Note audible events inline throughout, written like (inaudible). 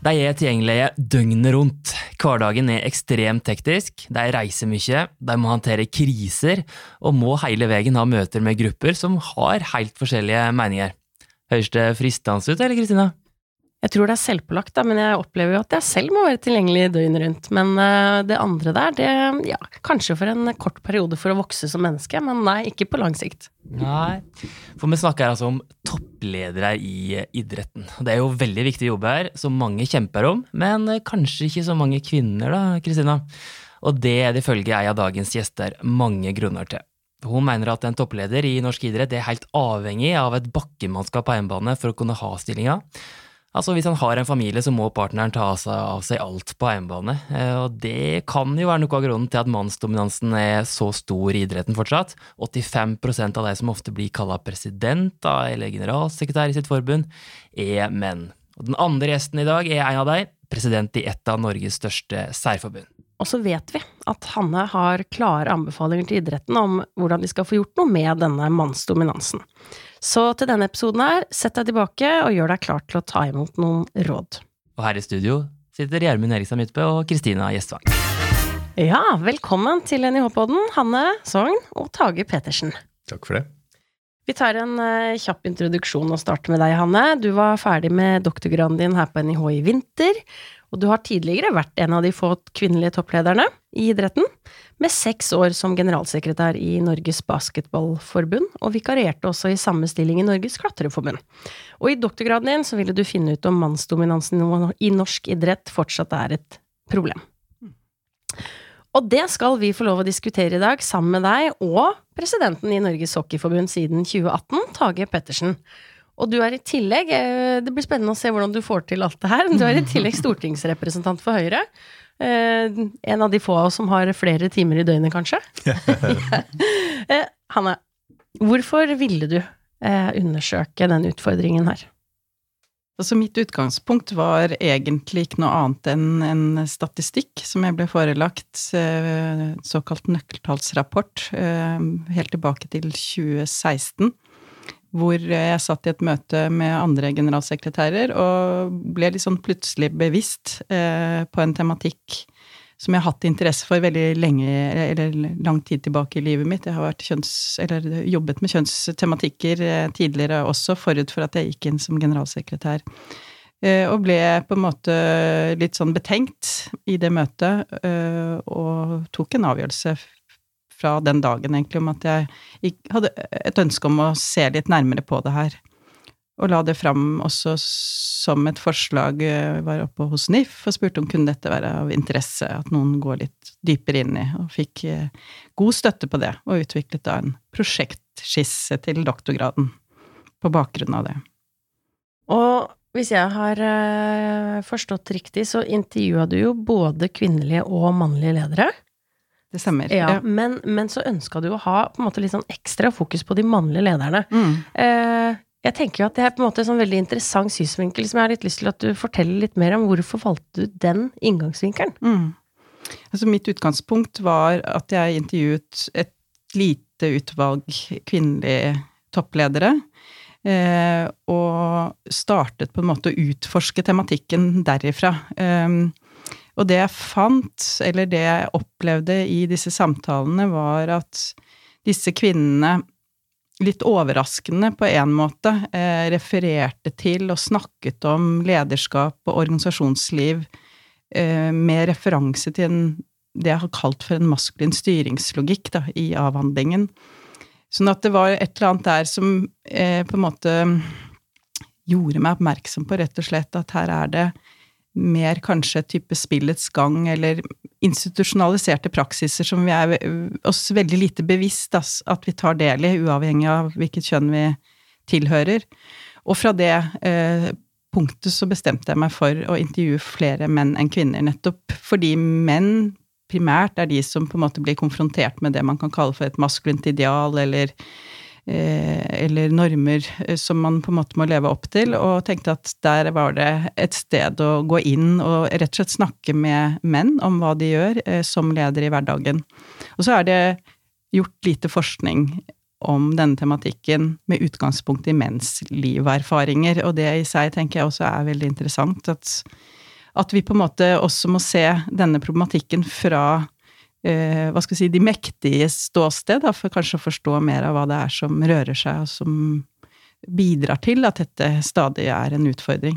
De er tilgjengelige døgnet rundt. Hverdagen er ekstremt teknisk, de reiser mye, de må håndtere kriser, og må hele veien ha møter med grupper som har helt forskjellige meninger. Høres det fristende ut, eller Kristina? Jeg tror det er selvpålagt, da, men jeg opplever jo at jeg selv må være tilgjengelig døgnet rundt. Men uh, det andre der, det ja, kanskje for en kort periode for å vokse som menneske, men nei, ikke på lang sikt. Nei, for vi snakker altså om toppledere i idretten. Det er jo veldig viktig jobb her, som mange kjemper om, men kanskje ikke så mange kvinner, da, Kristina. Og det er det ifølge ei av dagens gjester mange grunner til. Hun mener at en toppleder i norsk idrett er helt avhengig av et bakkemannskap på hjemmebane for å kunne ha stillinga. Altså Hvis han har en familie, så må partneren ta av seg alt på hjemmebane. Eh, og det kan jo være noe av grunnen til at mannsdominansen er så stor i idretten fortsatt. 85% av de som ofte blir kalla president eller generalsekretær i sitt forbund, er menn. Og Den andre gjesten i dag er en av dem, president i et av Norges største særforbund. Og så vet vi at Hanne har klare anbefalinger til idretten om hvordan de skal få gjort noe med denne mannsdominansen. Så til denne episoden her, sett deg tilbake og gjør deg klar til å ta imot noen råd. Og her i studio sitter Gjermund Erikstad Midtbø og Kristina Gjestvang. Ja, velkommen til NIH-podden, Hanne Sogn og Tage Petersen. Takk for det. Vi tar en uh, kjapp introduksjon og starter med deg, Hanne. Du var ferdig med doktorgraden din her på NIH i vinter, og du har tidligere vært en av de få kvinnelige topplederne i idretten, med seks år som generalsekretær i Norges Basketballforbund, og vikarierte også i samme stilling i Norges Klatreforbund. Og i doktorgraden din så ville du finne ut om mannsdominansen i norsk idrett fortsatt er et problem. Og det skal vi få lov å diskutere i dag sammen med deg og presidenten i Norges Hockeyforbund siden 2018, Tage Pettersen. Og du er i tillegg, eh, det blir spennende å se hvordan du får til alt det her, du er i tillegg stortingsrepresentant for Høyre. Eh, en av de få av oss som har flere timer i døgnet, kanskje. (laughs) Eh, Hanne, hvorfor ville du undersøke den utfordringen her? Altså Mitt utgangspunkt var egentlig ikke noe annet enn en statistikk som jeg ble forelagt, såkalt nøkkeltallsrapport, helt tilbake til 2016 hvor jeg satt i et møte med andre generalsekretærer og ble litt sånn plutselig bevisst eh, på en tematikk som jeg har hatt interesse for veldig lenge, eller lang tid tilbake i livet mitt. Jeg har kjønns, jobbet med kjønnstematikker eh, tidligere også, forut for at jeg gikk inn som generalsekretær. Eh, og ble på en måte litt sånn betenkt i det møtet, eh, og tok en avgjørelse fra den dagen, egentlig, om at jeg hadde et ønske om å se litt nærmere på det her. Og la det fram også som et forslag, jeg eh, var oppe hos NIF og spurte om kunne dette være av interesse, at noen går litt dypere inn i, og fikk eh, god støtte på det, og utviklet da en prosjektskisse til doktorgraden på bakgrunn av det. Og hvis jeg har eh, forstått riktig, så intervjua du jo både kvinnelige og mannlige ledere. Det stemmer. Ja, ja. Men, men, så ønska du å ha på en måte litt sånn ekstra fokus på de mannlige lederne. Mm. Eh, jeg tenker jo at det er på en måte en sånn veldig interessant synsvinkel som jeg har litt lyst til at du forteller litt mer om. Hvorfor valgte du den inngangsvinkelen? Mm. Altså mitt utgangspunkt var at jeg intervjuet et lite utvalg kvinnelige toppledere. Eh, og startet på en måte å utforske tematikken derifra. Eh, og det jeg fant, eller det jeg opplevde i disse samtalene, var at disse kvinnene litt overraskende på en måte eh, refererte til og snakket om lederskap og organisasjonsliv eh, med referanse til en, det jeg har kalt for en maskulin styringslogikk da, i avhandlingen. Sånn at det var et eller annet der som eh, på en måte gjorde meg oppmerksom på rett og slett at her er det mer kanskje type spillets gang eller institusjonaliserte praksiser som vi er oss veldig lite bevisst at vi tar del i, uavhengig av hvilket kjønn vi tilhører. Og fra det eh, punktet så bestemte jeg meg for å intervjue flere menn enn kvinner, nettopp fordi menn primært er de som på en måte blir konfrontert med det man kan kalle for et maskulint ideal, eller eller normer eh, som man på en måte må leve opp til, og tenkte at der var det et sted å gå inn og rett og slett snakke med menn om hva de gjør eh, som leder i hverdagen. Og så er det gjort lite forskning om denne tematikken med utgangspunkt i menns liv og det i seg tenker jeg også er veldig interessant. at at vi på en måte også må se denne problematikken fra eh, hva skal vi si, de mektiges ståsted, da, for kanskje å forstå mer av hva det er som rører seg, og som bidrar til at dette stadig er en utfordring.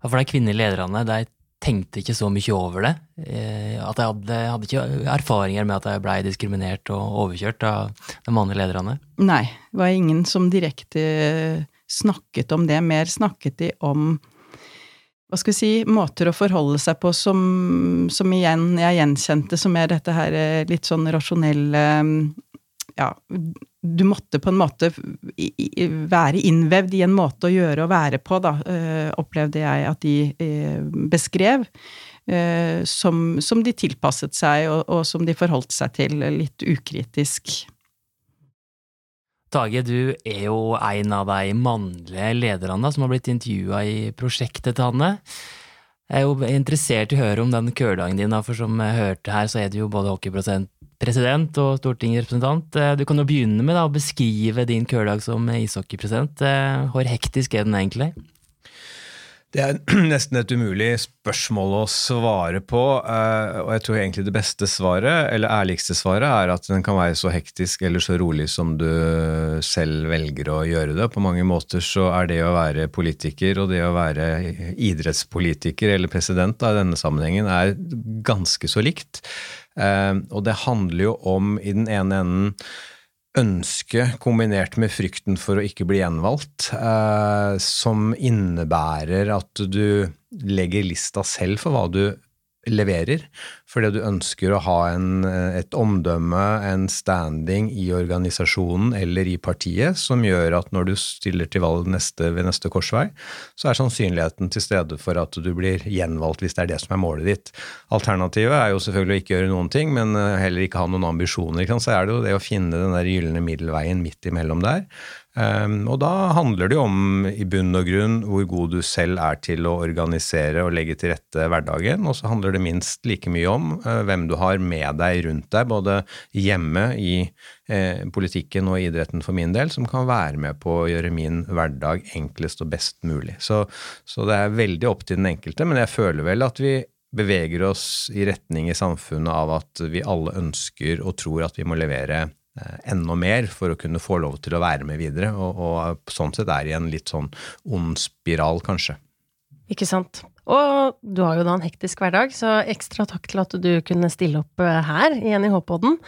Ja, for de kvinnelige lederne de tenkte ikke så mye over det. Eh, at de hadde, hadde ikke erfaringer med at de blei diskriminert og overkjørt av de mannlige lederne. Nei, det var ingen som direkte snakket om det. Mer snakket de om hva skal vi si, måter å forholde seg på som, som igjen jeg gjenkjente som er dette her eh, litt sånn rasjonelle Ja, du måtte på en måte være innvevd i en måte å gjøre og være på, da, eh, opplevde jeg at de eh, beskrev. Som, som de tilpasset seg, og, og som de forholdt seg til litt ukritisk. Tage, du er jo en av de mannlige lederne som har blitt intervjua i prosjektet til Hanne. Jeg er jo interessert i å høre om den kørdagen din, for som jeg hørte her, så er du jo både hockeypresident og stortingsrepresentant. Du kan jo begynne med da, å beskrive din kørdag som ishockeypresident. Hvor hektisk er den egentlig? Det er (clears throat) nesten et umulig spørsmål å svare på. Eh, og jeg tror egentlig det beste svaret, eller ærligste svaret, er at den kan være så hektisk eller så rolig som du selv velger å gjøre det. På mange måter så er det å være politiker og det å være idrettspolitiker eller president da, i denne sammenhengen er ganske så likt. Eh, og det handler jo om i den ene enden ønske kombinert med frykten for å ikke bli gjenvalgt, eh, som innebærer at du legger lista selv for hva du leverer, fordi du ønsker å ha en, et omdømme, en standing i organisasjonen eller i partiet, som gjør at når du stiller til valg neste, ved neste korsvei, så er sannsynligheten til stede for at du blir gjenvalgt hvis det er det som er målet ditt. Alternativet er jo selvfølgelig å ikke gjøre noen ting, men heller ikke ha noen ambisjoner. Så er det jo det å finne den der gylne middelveien midt imellom der. Um, og da handler det jo om i bunn og grunn hvor god du selv er til å organisere og legge til rette hverdagen. Og så handler det minst like mye om uh, hvem du har med deg rundt deg, både hjemme i uh, politikken og idretten for min del, som kan være med på å gjøre min hverdag enklest og best mulig. Så, så det er veldig opp til den enkelte, men jeg føler vel at vi beveger oss i retning i samfunnet av at vi alle ønsker og tror at vi må levere Eh, enda mer for å kunne få lov til å være med videre, og, og sånn sett er i en litt sånn ond spiral, kanskje. Ikke sant. Og du har jo da en hektisk hverdag, så ekstra takk til at du kunne stille opp eh, her i NIH-podden.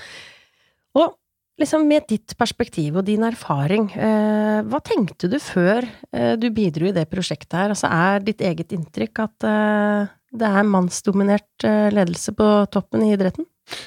Og liksom med ditt perspektiv og din erfaring, eh, hva tenkte du før eh, du bidro i det prosjektet her? Altså er ditt eget inntrykk at eh, det er mannsdominert eh, ledelse på toppen i idretten?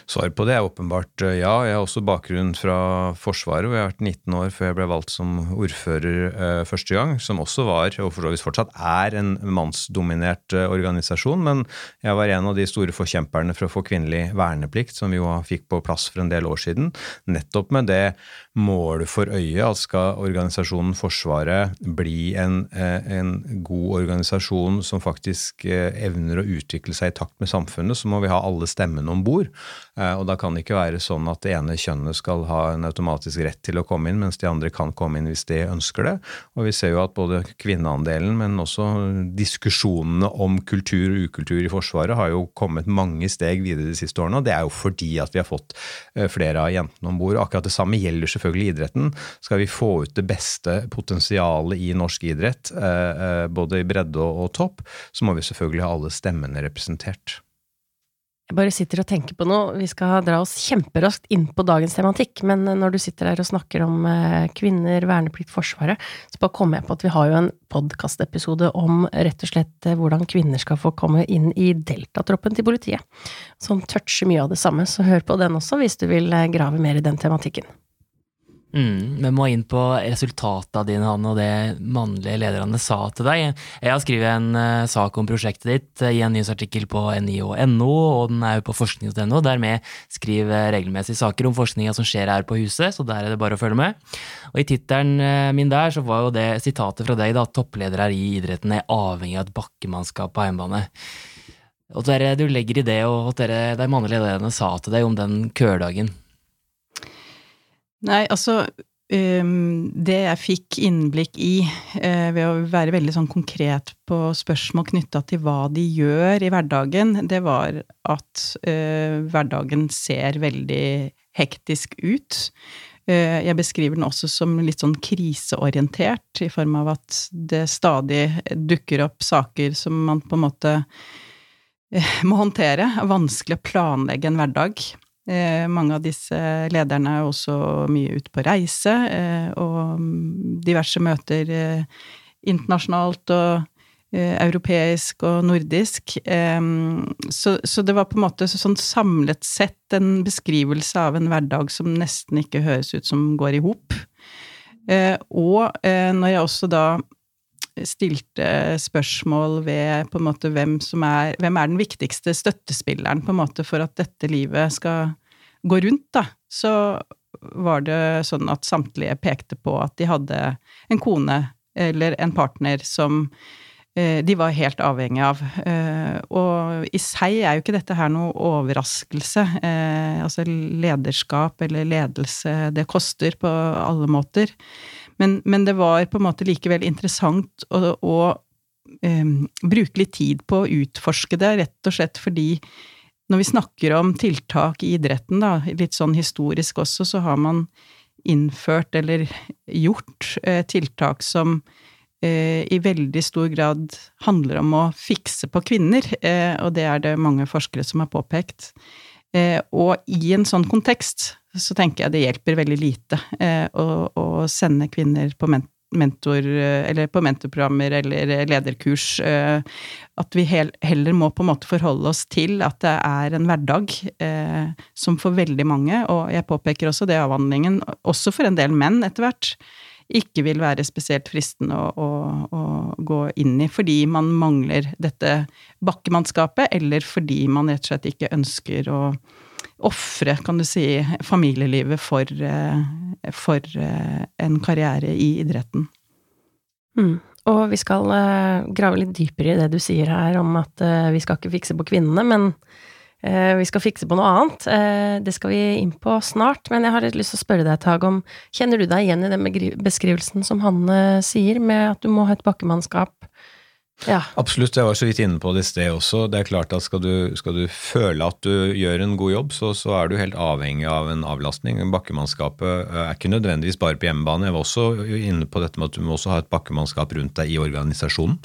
Svaret på det er åpenbart eh, ja. Jeg har også bakgrunn fra Forsvaret, hvor jeg har vært 19 år før jeg ble valgt som ordfører eh, første gang, som også var, og for så vidt fortsatt er, en mannsdominert eh, organisasjon. Men jeg var en av de store forkjemperne for å få kvinnelig verneplikt, som vi jo fikk på plass for en del år siden. Nettopp med det målet for øye at skal organisasjonen Forsvaret bli en, eh, en god organisasjon som faktisk eh, evner å utvikle seg i takt med samfunnet, så må vi ha alle stemmene om bord. Eh, og da kan det ikke være sånn at det ene kjønnet skal ha en automatisk rett til å komme inn, mens de andre kan komme inn hvis de ønsker det. Og vi ser jo at både kvinneandelen, men også diskusjonene om kultur og ukultur i Forsvaret har jo kommet mange steg videre de siste årene, og det er jo fordi at vi har fått eh, flere av jentene om bord. Akkurat det samme gjelder selvfølgelig idretten. Skal vi få ut det beste potensialet i norsk idrett, eh, både i bredde og topp, så må vi selvfølgelig ha alle stemmene representert. Jeg bare sitter og tenker på noe. Vi skal dra oss kjemperaskt inn på dagens tematikk, men når du sitter der og snakker om eh, kvinner, verneplikt, Forsvaret, så bare kommer jeg på at vi har jo en podkastepisode om rett og slett eh, hvordan kvinner skal få komme inn i deltatroppen til politiet, som toucher mye av det samme, så hør på den også hvis du vil eh, grave mer i den tematikken. Mm, vi må inn på resultatene dine, Han, og det mannlige lederne sa til deg. Jeg har skrevet en uh, sak om prosjektet ditt uh, i en nyhetsartikkel på NIO.no, og den er jo på forskning.no, der vi skriver regelmessig saker om forskninga som skjer her på huset, så der er det bare å følge med. Og i tittelen min der så var jo det sitatet fra deg, da, at toppledere i idretten er avhengig av et bakkemannskap på hjemmebane. Og dere, du legger i det, og at dere, de mannlige lederne sa til deg om den køldagen. Nei, altså um, det jeg fikk innblikk i uh, ved å være veldig sånn konkret på spørsmål knytta til hva de gjør i hverdagen, det var at uh, hverdagen ser veldig hektisk ut. Uh, jeg beskriver den også som litt sånn kriseorientert, i form av at det stadig dukker opp saker som man på en måte må håndtere. Vanskelig å planlegge en hverdag. Eh, mange av disse lederne er også mye ute på reise, eh, og diverse møter eh, internasjonalt og europeisk og nordisk. Så, det var på en måte sånn samlet sett en beskrivelse av en hverdag som nesten ikke høres ut som går i hop. Og når jeg også da stilte spørsmål ved på en måte hvem som er Hvem er den viktigste støttespilleren på en måte for at dette livet skal gå rundt, da, så var det sånn at samtlige pekte på at de hadde en kone eller en partner som eh, de var helt avhengig av. Eh, og i seg er jo ikke dette her noe overraskelse. Eh, altså lederskap eller ledelse, det koster på alle måter. Men, men, det var på en måte likevel interessant å, å um, bruke litt tid på å utforske det, rett og slett fordi når vi snakker om tiltak i idretten, da, litt sånn historisk også, så har man innført eller gjort eh, tiltak som eh, i veldig stor grad handler om å fikse på kvinner, eh, og det er det mange forskere som har påpekt. Eh, og i en sånn kontekst så tenker jeg det hjelper veldig lite eh, å, å, sende kvinner på mentor, eh, eller på mentorprogrammer eller lederkurs. At vi heller må på en måte forholde oss til at det er en hverdag som for veldig mange, og jeg påpeker også det avhandlingen, også for en del menn etter hvert, ikke vil være spesielt fristende å, å, å, gå inn i fordi man mangler dette bakkemannskapet, eller fordi man rett og slett ikke ønsker å ofre, kan du si, familielivet for, eh, for eh, en karriere i idretten. Mm. Og vi skal uh, grave litt dypere i det du sier her om at vi skal ikke fikse på kvinnene, men Eh, vi skal fikse på noe annet. Eh, det skal vi inn på snart, men jeg har litt lyst til å spørre deg, Tag, om Kjenner du deg igjen i den beskrivelsen som Hanne sier, med at du må ha et bakkemannskap? Ja. Absolutt, jeg var så vidt inne på det i sted også. Det er klart at skal du, skal du føle at du gjør en god jobb, så, så, er du helt avhengig av en avlastning. Bakkemannskapet eh, er ikke nødvendigvis bare på hjemmebane. Jeg var også inne på dette med at du må også ha et bakkemannskap rundt deg i organisasjonen.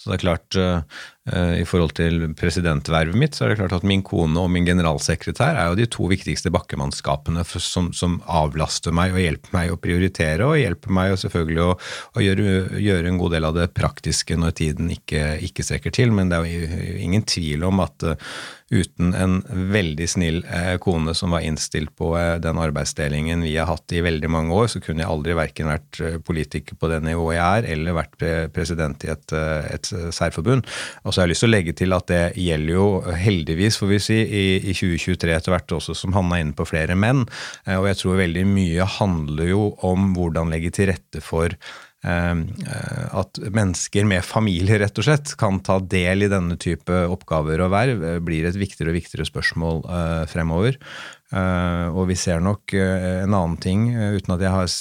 Så det er klart, Eh, I forhold til presidentvervet mitt, så er det klart at min kone og min generalsekretær er jo de to viktigste bakkemannskapene som, som avlaster meg og hjelper meg å prioritere, og hjelper meg selvfølgelig å, å gjøre, gjøre, en god del av det praktiske når tiden ikke, ikke strekker til. Men det er jo ingen tvil om at uh, uten en veldig snill uh, kone som var innstilt på uh, den arbeidsdelingen vi har hatt i veldig mange år, så kunne jeg aldri verken vært politiker på det nivået jeg er, eller vært president i et, et særforbund. Og så har jeg lyst til å legge til at det gjelder jo heldigvis, får vi si, i, i 2023 etter hvert også, som Hanna er inne på, flere menn. Eh, og jeg tror veldig mye handler jo om hvordan legge til rette for eh, at mennesker med familie rett og slett kan ta del i denne type oppgaver og verv, eh, blir et viktigere og viktigere spørsmål fremover. Uh, og vi ser nok en annen ting, uten at jeg har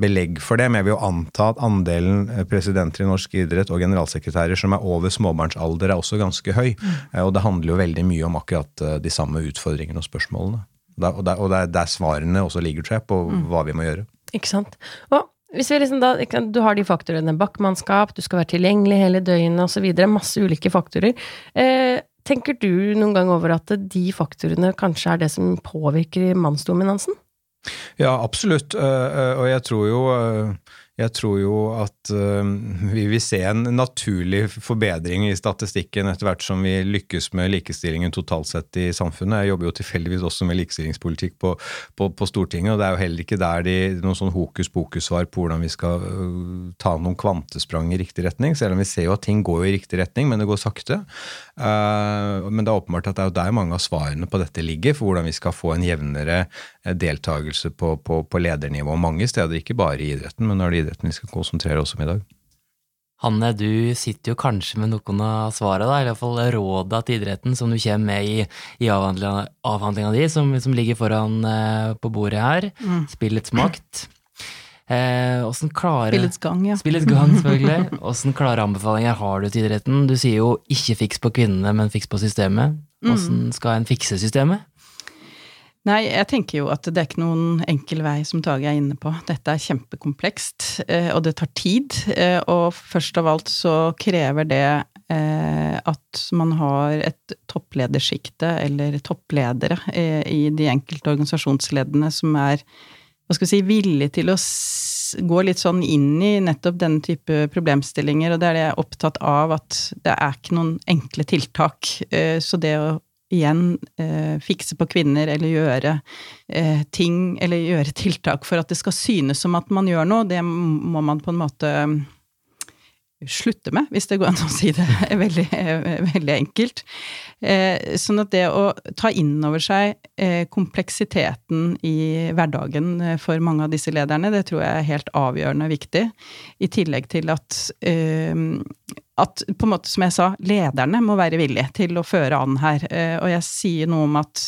belegg for det, men jeg vil jo anta at andelen presidenter i norsk idrett og generalsekretærer som er over småbarnsalder, er også ganske høy. Mm. og det handler jo veldig mye om akkurat de samme utfordringene og spørsmålene. Og, det er der svarene også ligger, tror jeg, på mm. hva vi må gjøre. Ikke sant. Og hvis vi liksom da, Du har de faktorene bakkmannskap, du skal være tilgjengelig hele døgnet osv. Masse ulike faktorer. Eh, Tenker du noen gang over at de faktorene kanskje er det som påvirker mannsdominansen? Ja, absolutt. Eh, eh, og jeg tror jo eh, jeg tror jo at uh, vi vil se en naturlig forbedring i statistikken etter hvert som vi lykkes med likestillingen totalt sett i samfunnet. Jeg jobber jo tilfeldigvis også med likestillingspolitikk på, på, på, Stortinget, og det er jo heller ikke der de, noen sånn hokus pokus-svar på hvordan vi skal uh, ta noen kvantesprang i riktig retning, selv om vi ser jo at ting går i riktig retning, men det går sakte. Uh, men det er åpenbart at det er jo der mange av svarene på dette ligger, for hvordan vi skal få en jevnere deltakelse på, på, på ledernivå mange steder, ikke bare i idretten, men når det er idretten vi skal konsentrere oss om i dag. Hanne, du sitter jo kanskje med noen av svarene, da, i hvert fall råda til idretten som du kommer med i, i avhandlinga di, som, som, ligger foran eh, på bordet her. Mm. Spillets makt. Eh, klarer, klare Spillets gang, ja. Spillets gang, selvfølgelig. Åssen klare anbefalinger har du til idretten? Du sier jo ikke fiks på kvinnene, men fiks på systemet. Åssen skal en fikse systemet? Nei, jeg tenker jo at det er ikke noen enkel vei, som Tage er inne på. Dette er kjempekomplekst, eh, og det tar tid. eh, Og først av alt så krever det eh, at man har et toppledersjikte, eller toppledere, i de enkelte organisasjonsleddene som er hva skal vi si, villig til å gå litt sånn inn i nettopp denne type problemstillinger, og det er det jeg er opptatt av, at det er ikke noen enkle tiltak. Så det å igjen eh, fikse på kvinner eller gjøre eh, ting, eller gjøre tiltak for at det skal synes som at man gjør noe, det må man på en måte mm, slutte med, hvis det går an å si det (laughs) veldig, veldig enkelt. Eh, sånn at det å ta inn over seg eh, kompleksiteten i hverdagen eh, for mange av disse lederne, det tror jeg er helt avgjørende viktig. I tillegg til at eh, at på en måte, som jeg sa, lederne må være villige til å føre an her. Eh, og jeg sier noe om at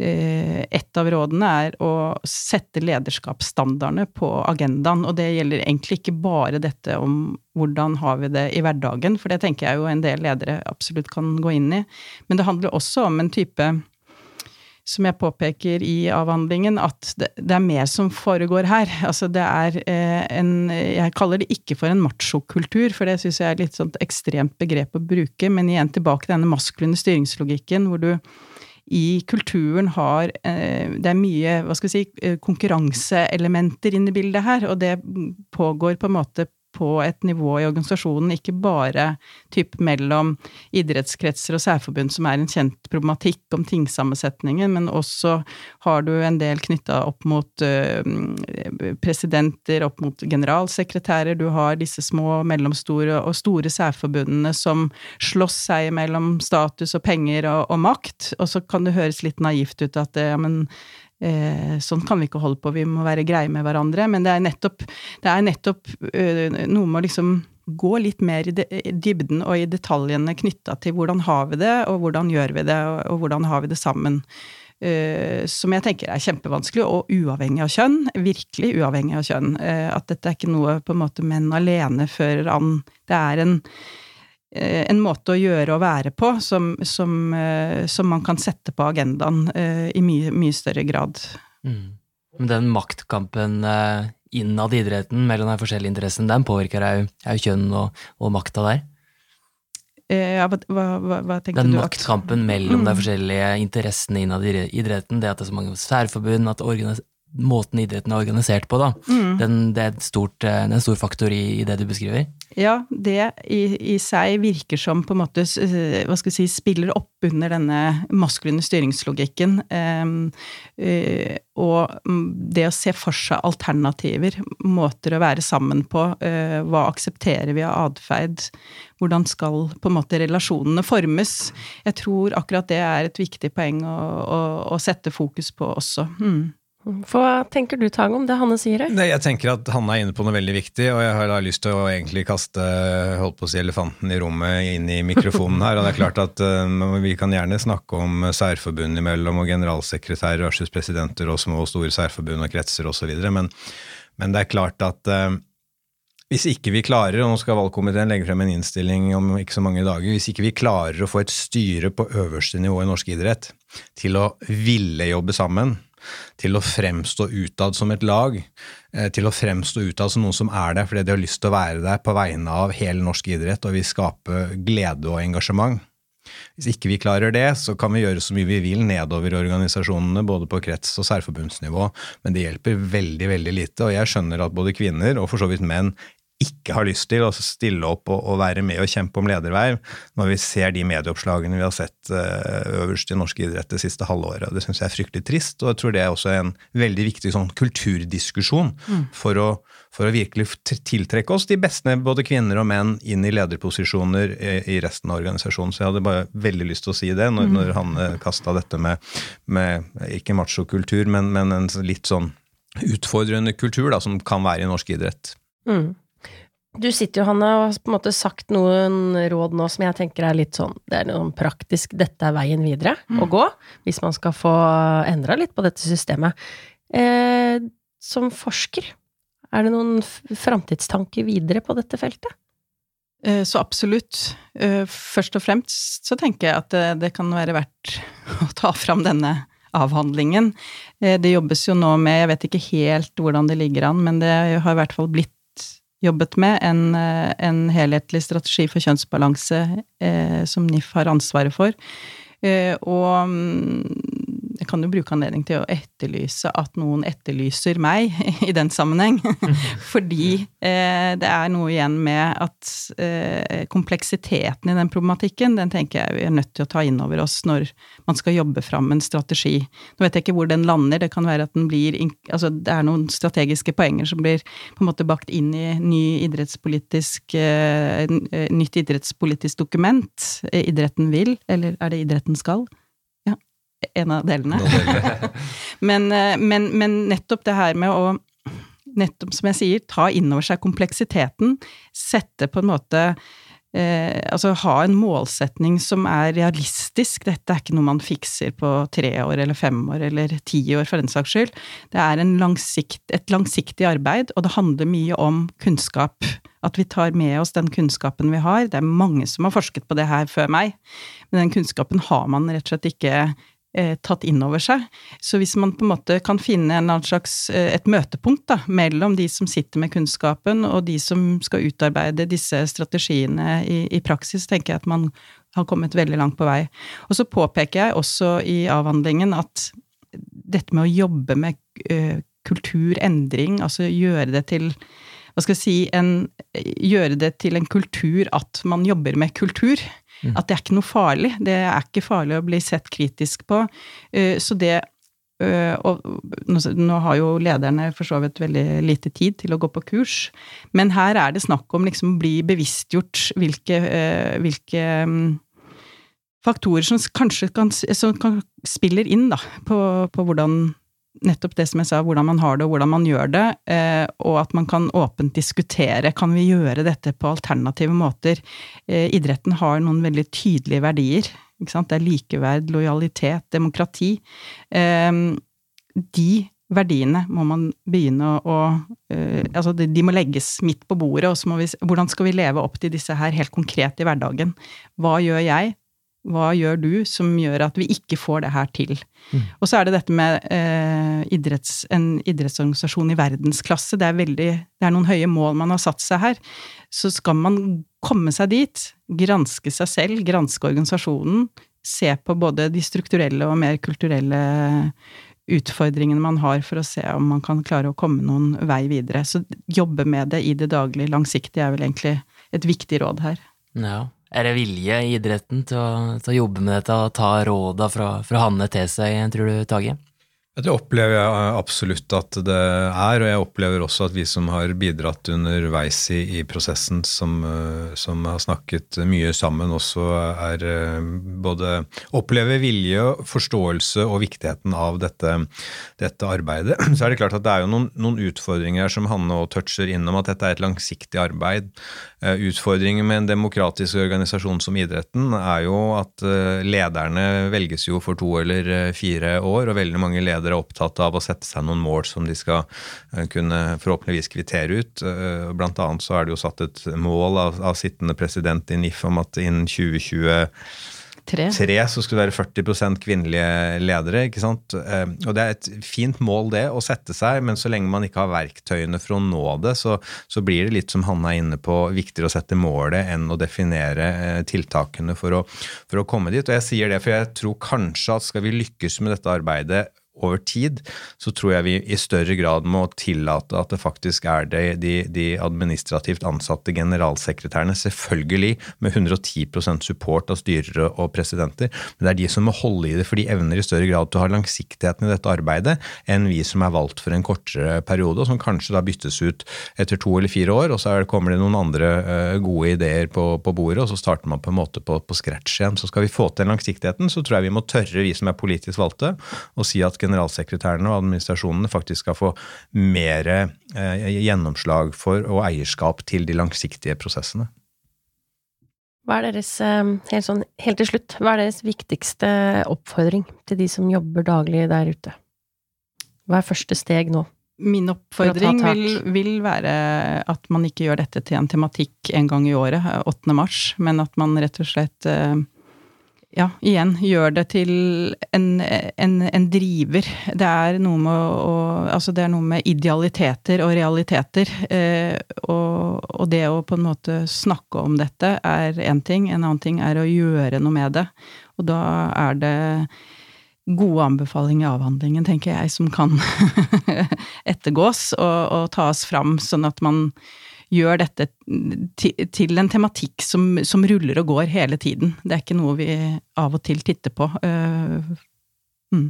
eh, et av rådene er å sette lederskapsstandardene på agendaen. Og det gjelder egentlig ikke bare dette om hvordan har vi det i hverdagen, for det tenker jeg jo en del ledere absolutt kan gå inn i. Men det handler også om en type som jeg påpeker i avhandlingen, at det, det, er mer som foregår her. Altså det er eh, en Jeg kaller det ikke for en machokultur, for det syns jeg er litt sånn ekstremt begrep å bruke, men igjen tilbake til denne maskuline styringslogikken, hvor du i kulturen har eh, Det er mye, hva skal vi si, konkurranseelementer inne i bildet her, og det pågår på en måte på et nivå i organisasjonen, ikke bare typ mellom idrettskretser og særforbund, som er en kjent problematikk om tingsammensetningen, men også har du en del knytta opp mot uh, presidenter, opp mot generalsekretærer, du har disse små, mellomstore og store særforbundene som slåss seg mellom status og penger og, og makt, og så kan det høres litt naivt ut at ja, men Eh, sånn kan vi ikke holde på, vi må være greie med hverandre. Men det er nettopp, det er nettopp øh, noe med å liksom gå litt mer i, de, i dybden og i detaljene knytta til hvordan har vi det, og hvordan gjør vi det, og, hvordan har vi det sammen. Uh, som jeg tenker er kjempevanskelig, og uavhengig av kjønn. Virkelig uavhengig av kjønn. At dette er ikke noe på en måte menn alene fører an. Det er en en måte å gjøre og være på som, som, som man kan sette på agendaen i mye, mye større grad. Mm. Den maktkampen innad i idretten mellom de forskjellige interessene, den påvirker jo, kjønn og, og makta der? Ja, hva, hva, hva tenker Den du? Den maktkampen mellom de forskjellige interessene innad i idretten, det at det er så mange særforbund, at måten idretten er organisert på, da. Mm. Den, det, er stort, det, er en stor faktor i, i det du beskriver? Ja, det i, i, seg virker som på en måte hva skal vi si, spiller opp under denne maskuline styringslogikken. Um, uh, og det å se for seg alternativer, måter å være sammen på. Uh, hva aksepterer vi av atferd? Hvordan skal på en måte relasjonene formes? Jeg tror akkurat det er et viktig poeng å, å, å sette fokus på også. Mm. For hva tenker du, Tang, om det Hanne sier? Nei, jeg tenker at Hanne er inne på noe veldig viktig, og jeg har lyst til å egentlig kaste holdt på å si, elefanten i rommet inn i mikrofonen her. og det er klart at uh, Vi kan gjerne snakke om særforbund imellom og generalsekretærer versus presidenter og små og store særforbund og kretser osv., men, men det er klart at uh, hvis ikke vi klarer, og nå skal valgkomiteen legge frem en innstilling om ikke så mange dager, hvis ikke vi klarer å få et styre på øverste nivå i norsk idrett til å ville jobbe sammen, til å fremstå utad som et lag, til å fremstå utad som noen som er der fordi de har lyst til å være der på vegne av hele norsk idrett og vil skape glede og engasjement. Hvis ikke vi klarer det, så kan vi gjøre så mye vi vil nedover organisasjonene, både på krets- og særforbundsnivå, men det hjelper veldig, veldig lite. Og jeg skjønner at både kvinner, og for så vidt menn, ikke har lyst til å stille opp og, og, være med og kjempe om lederverv, når vi ser de medieoppslagene vi har sett uh, øverst i norsk idrett det siste halvåret. Det syns jeg er fryktelig trist, og jeg tror det er også en veldig viktig sånn kulturdiskusjon mm. for, å, for, å, virkelig tiltrekke oss de beste, både kvinner og menn, inn i lederposisjoner i, i resten av organisasjonen. Så jeg hadde bare veldig lyst til å si det når, mm. når Hanne kasta dette med, med ikke machokultur, men, men en litt sånn utfordrende kultur da, som kan være i norsk idrett. Mm. Du sitter jo, Hanne, og har på en måte sagt noen råd nå som jeg tenker er litt sånn Det er noe praktisk, dette er veien videre mm. å gå, hvis man skal få endra litt på dette systemet. Eh, som forsker, Er det noen framtidstanker videre på dette feltet? Eh, så absolutt. Eh, først og fremst så tenker jeg at det, det kan være verdt (laughs) å ta fram denne avhandlingen. Eh, det jobbes jo nå med, jeg vet ikke helt hvordan det ligger an, men det har i hvert fall blitt jobbet med en, en helhetlig strategi for kjønnsbalanse eh, som NIF har ansvaret for. Eh, og mm, jeg kan jo bruke anledning til å etterlyse at noen etterlyser meg (laughs) i den sammenheng. (laughs) Fordi eh, det er noe igjen med at eh, kompleksiteten i den problematikken, den tenker jeg vi er nødt til å ta inn over oss når man skal jobbe fram en strategi. Nå vet jeg ikke hvor den lander, det kan være at den blir Altså det er noen strategiske poenger som blir på en måte bakt inn i ny idrettspolitisk, eh, nytt idrettspolitisk dokument. Idretten vil, eller er det idretten skal? En av delene. (laughs) men, eh, men, men, nettopp det her med å Nettopp som jeg sier, ta inn over seg kompleksiteten. Sette på en måte eh, Altså ha en målsetning som er realistisk. Dette er ikke noe man fikser på tre år eller fem år eller ti år, for den saks skyld. Det er langsikt, et langsiktig arbeid, og det handler mye om kunnskap. At vi tar med oss den kunnskapen vi har. Det er mange som har forsket på det her før meg, men den kunnskapen har man rett og slett ikke eh, tatt inn over seg. Så hvis man på en måte kan finne en slags, eh, et møtepunkt da, mellom de som sitter med kunnskapen og de som skal utarbeide disse strategiene i, i praksis, tenker jeg at man har kommet veldig langt på vei. Og så påpeker jeg også i avhandlingen at dette med å jobbe med uh, kulturendring, altså gjøre det til hva skal jeg si, en, gjøre det til en kultur at man jobber med kultur. Mm. At det er ikke noe farlig. Det er ikke farlig å bli sett kritisk på. Eh, så det eh, og nå har jo lederne for så vidt veldig lite tid til å gå på kurs, men her er det snakk om liksom å bli bevisstgjort hvilke, eh, hvilke mm, faktorer som kanskje kan, som kan spiller inn da, på, på hvordan nettopp det som jeg sa, hvordan man har det og hvordan man gjør det, eh, og at man kan åpent diskutere kan vi gjøre dette på alternative måter. Eh, idretten har noen veldig tydelige verdier. Det er likeverd, lojalitet, demokrati. Eh, de verdiene må man begynne å Altså, de må legges midt på bordet, og så må vi Hvordan skal vi leve opp til disse her helt konkret i hverdagen? Hva gjør jeg? Hva gjør du som gjør at vi ikke får det her til? Mm. Og så er det dette med eh, idretts, en idrettsorganisasjon i verdensklasse. Det er, veldig, det er noen høye mål man har satt seg her. Så skal man komme seg dit, granske seg selv, granske organisasjonen, se på både de strukturelle og mer kulturelle utfordringene man har for å se om man kan klare å komme noen vei videre. Så jobbe med det i det daglige, langsiktig, er vel egentlig et viktig råd her. Ja, er det vilje i idretten til å, til å jobbe med dette og ta råda fra, fra Hanne til seg, tror du, Tage? Det opplever jeg absolutt at det er, og jeg opplever også at vi som har bidratt underveis i, i prosessen, som, eh, som, har snakket mye sammen, også er eh, både opplever vilje, forståelse og viktigheten av dette, dette, arbeidet. (clears throat) Så er det klart at det er jo noen, noen utfordringer som Hanne og toucher innom, at dette er et langsiktig arbeid. Eh, utfordringen med en demokratisk organisasjon som idretten er jo at lederne velges jo for to eller fire år, og veldig mange ledere er opptatt av å sette seg noen mål som de skal eh, kunne forhåpentligvis kvittere ut. Eh, blant annet så er det jo satt et mål av, av sittende president i NIF om at innen 2020 Tre. Tre, så skulle det være 40% kvinnelige ledere. ikke sant? Eh, og Det er et fint mål det å sette seg, men så lenge man ikke har verktøyene for å nå det, så, så blir det litt som Hanna er inne på, viktigere å sette målet enn å definere tiltakene for å, for å komme dit. Og jeg sier det, for jeg tror kanskje at skal vi lykkes med dette arbeidet over tid, så tror jeg vi i større grad må tillate at det faktisk er det, de, de, administrativt ansatte generalsekretærene, selvfølgelig med 110% support av styrere og presidenter, men det er de som må holde i det, for de evner i større grad til å ha langsiktigheten i dette arbeidet enn vi som er valgt for en kortere periode, og som kanskje da byttes ut etter to eller fire år, og så kommer det noen andre uh, gode ideer på, på, bordet, og så starter man på en måte på, på scratch igjen. Så skal vi få til den langsiktigheten, så tror jeg vi må tørre, vi som er politisk valgte, å si at generalsekretærene og administrasjonene faktisk skal få mer eh, gjennomslag for og eierskap til de langsiktige prosessene. Hva er deres, eh, helt, sånn, helt til slutt, hva er deres viktigste oppfordring til de som jobber daglig der ute? Hva er første steg nå? Min oppfordring vil, vil, være at man ikke gjør dette til en tematikk en gang i året, 8. mars, men at man rett og slett ja, igjen, gjør det til en, en, en driver. Det er, med å, altså det er noe med idealiteter og realiteter. Eh, og, og, det å på en måte snakke om dette er én ting, en annen ting er å gjøre noe med det. Og da er det gode anbefalinger i avhandlingen, tenker jeg, som kan (laughs) ettergås og, og tas fram, sånn at man gjør dette til en tematikk som, som, ruller og går hele tiden. Det er ikke noe vi av og til titter på. Uh, mm.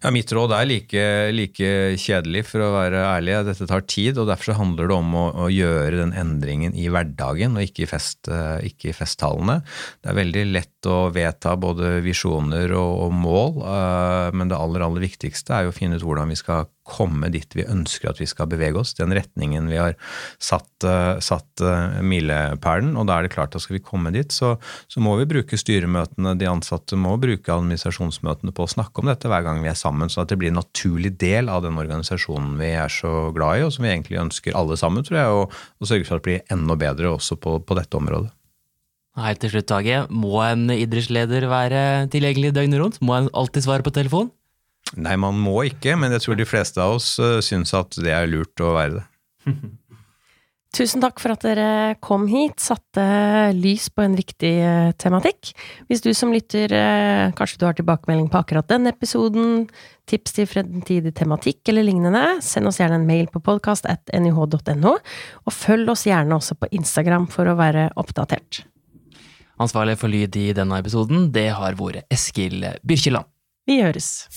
Ja, Mitt råd er like, like, kjedelig, for å være ærlig. Dette tar tid, og derfor handler det om å, å gjøre den endringen i hverdagen, og ikke i, fest, øh, ikke i, festtalene. Det er veldig lett å vedta både visjoner og, og mål, uh, men det aller, aller viktigste er jo å finne ut hvordan vi skal komme dit vi ønsker at vi skal bevege oss, den retningen vi har satt, uh, satt uh, milepælen. Og da er det klart at skal vi komme dit, så, så, må vi bruke styremøtene, de ansatte må bruke administrasjonsmøtene på å snakke om dette hver gang vi er sammen, sånn at det blir en naturlig del av den organisasjonen vi er så glad i, og som vi egentlig ønsker alle sammen, tror jeg, å sørge for at det blir enda bedre også på, på dette området. Helt til slutt, Tage. Må en idrettsleder være tilgjengelig døgnet rundt? Må en alltid svare på telefon? Nei, man må ikke, men jeg tror de fleste av oss uh, syns at det er lurt å være det. (laughs) Tusen takk for at dere kom hit, satte lys på en viktig uh, tematikk. Hvis du som lytter, uh, kanskje du har tilbakemelding på akkurat den episoden, tips til fremtidig tematikk eller lignende, send oss gjerne en mail på podkast og følg oss gjerne også på Instagram for å være oppdatert. Ansvarlig for lyd i denne episoden, det har vært Eskil Byrkjeland. Vi høres.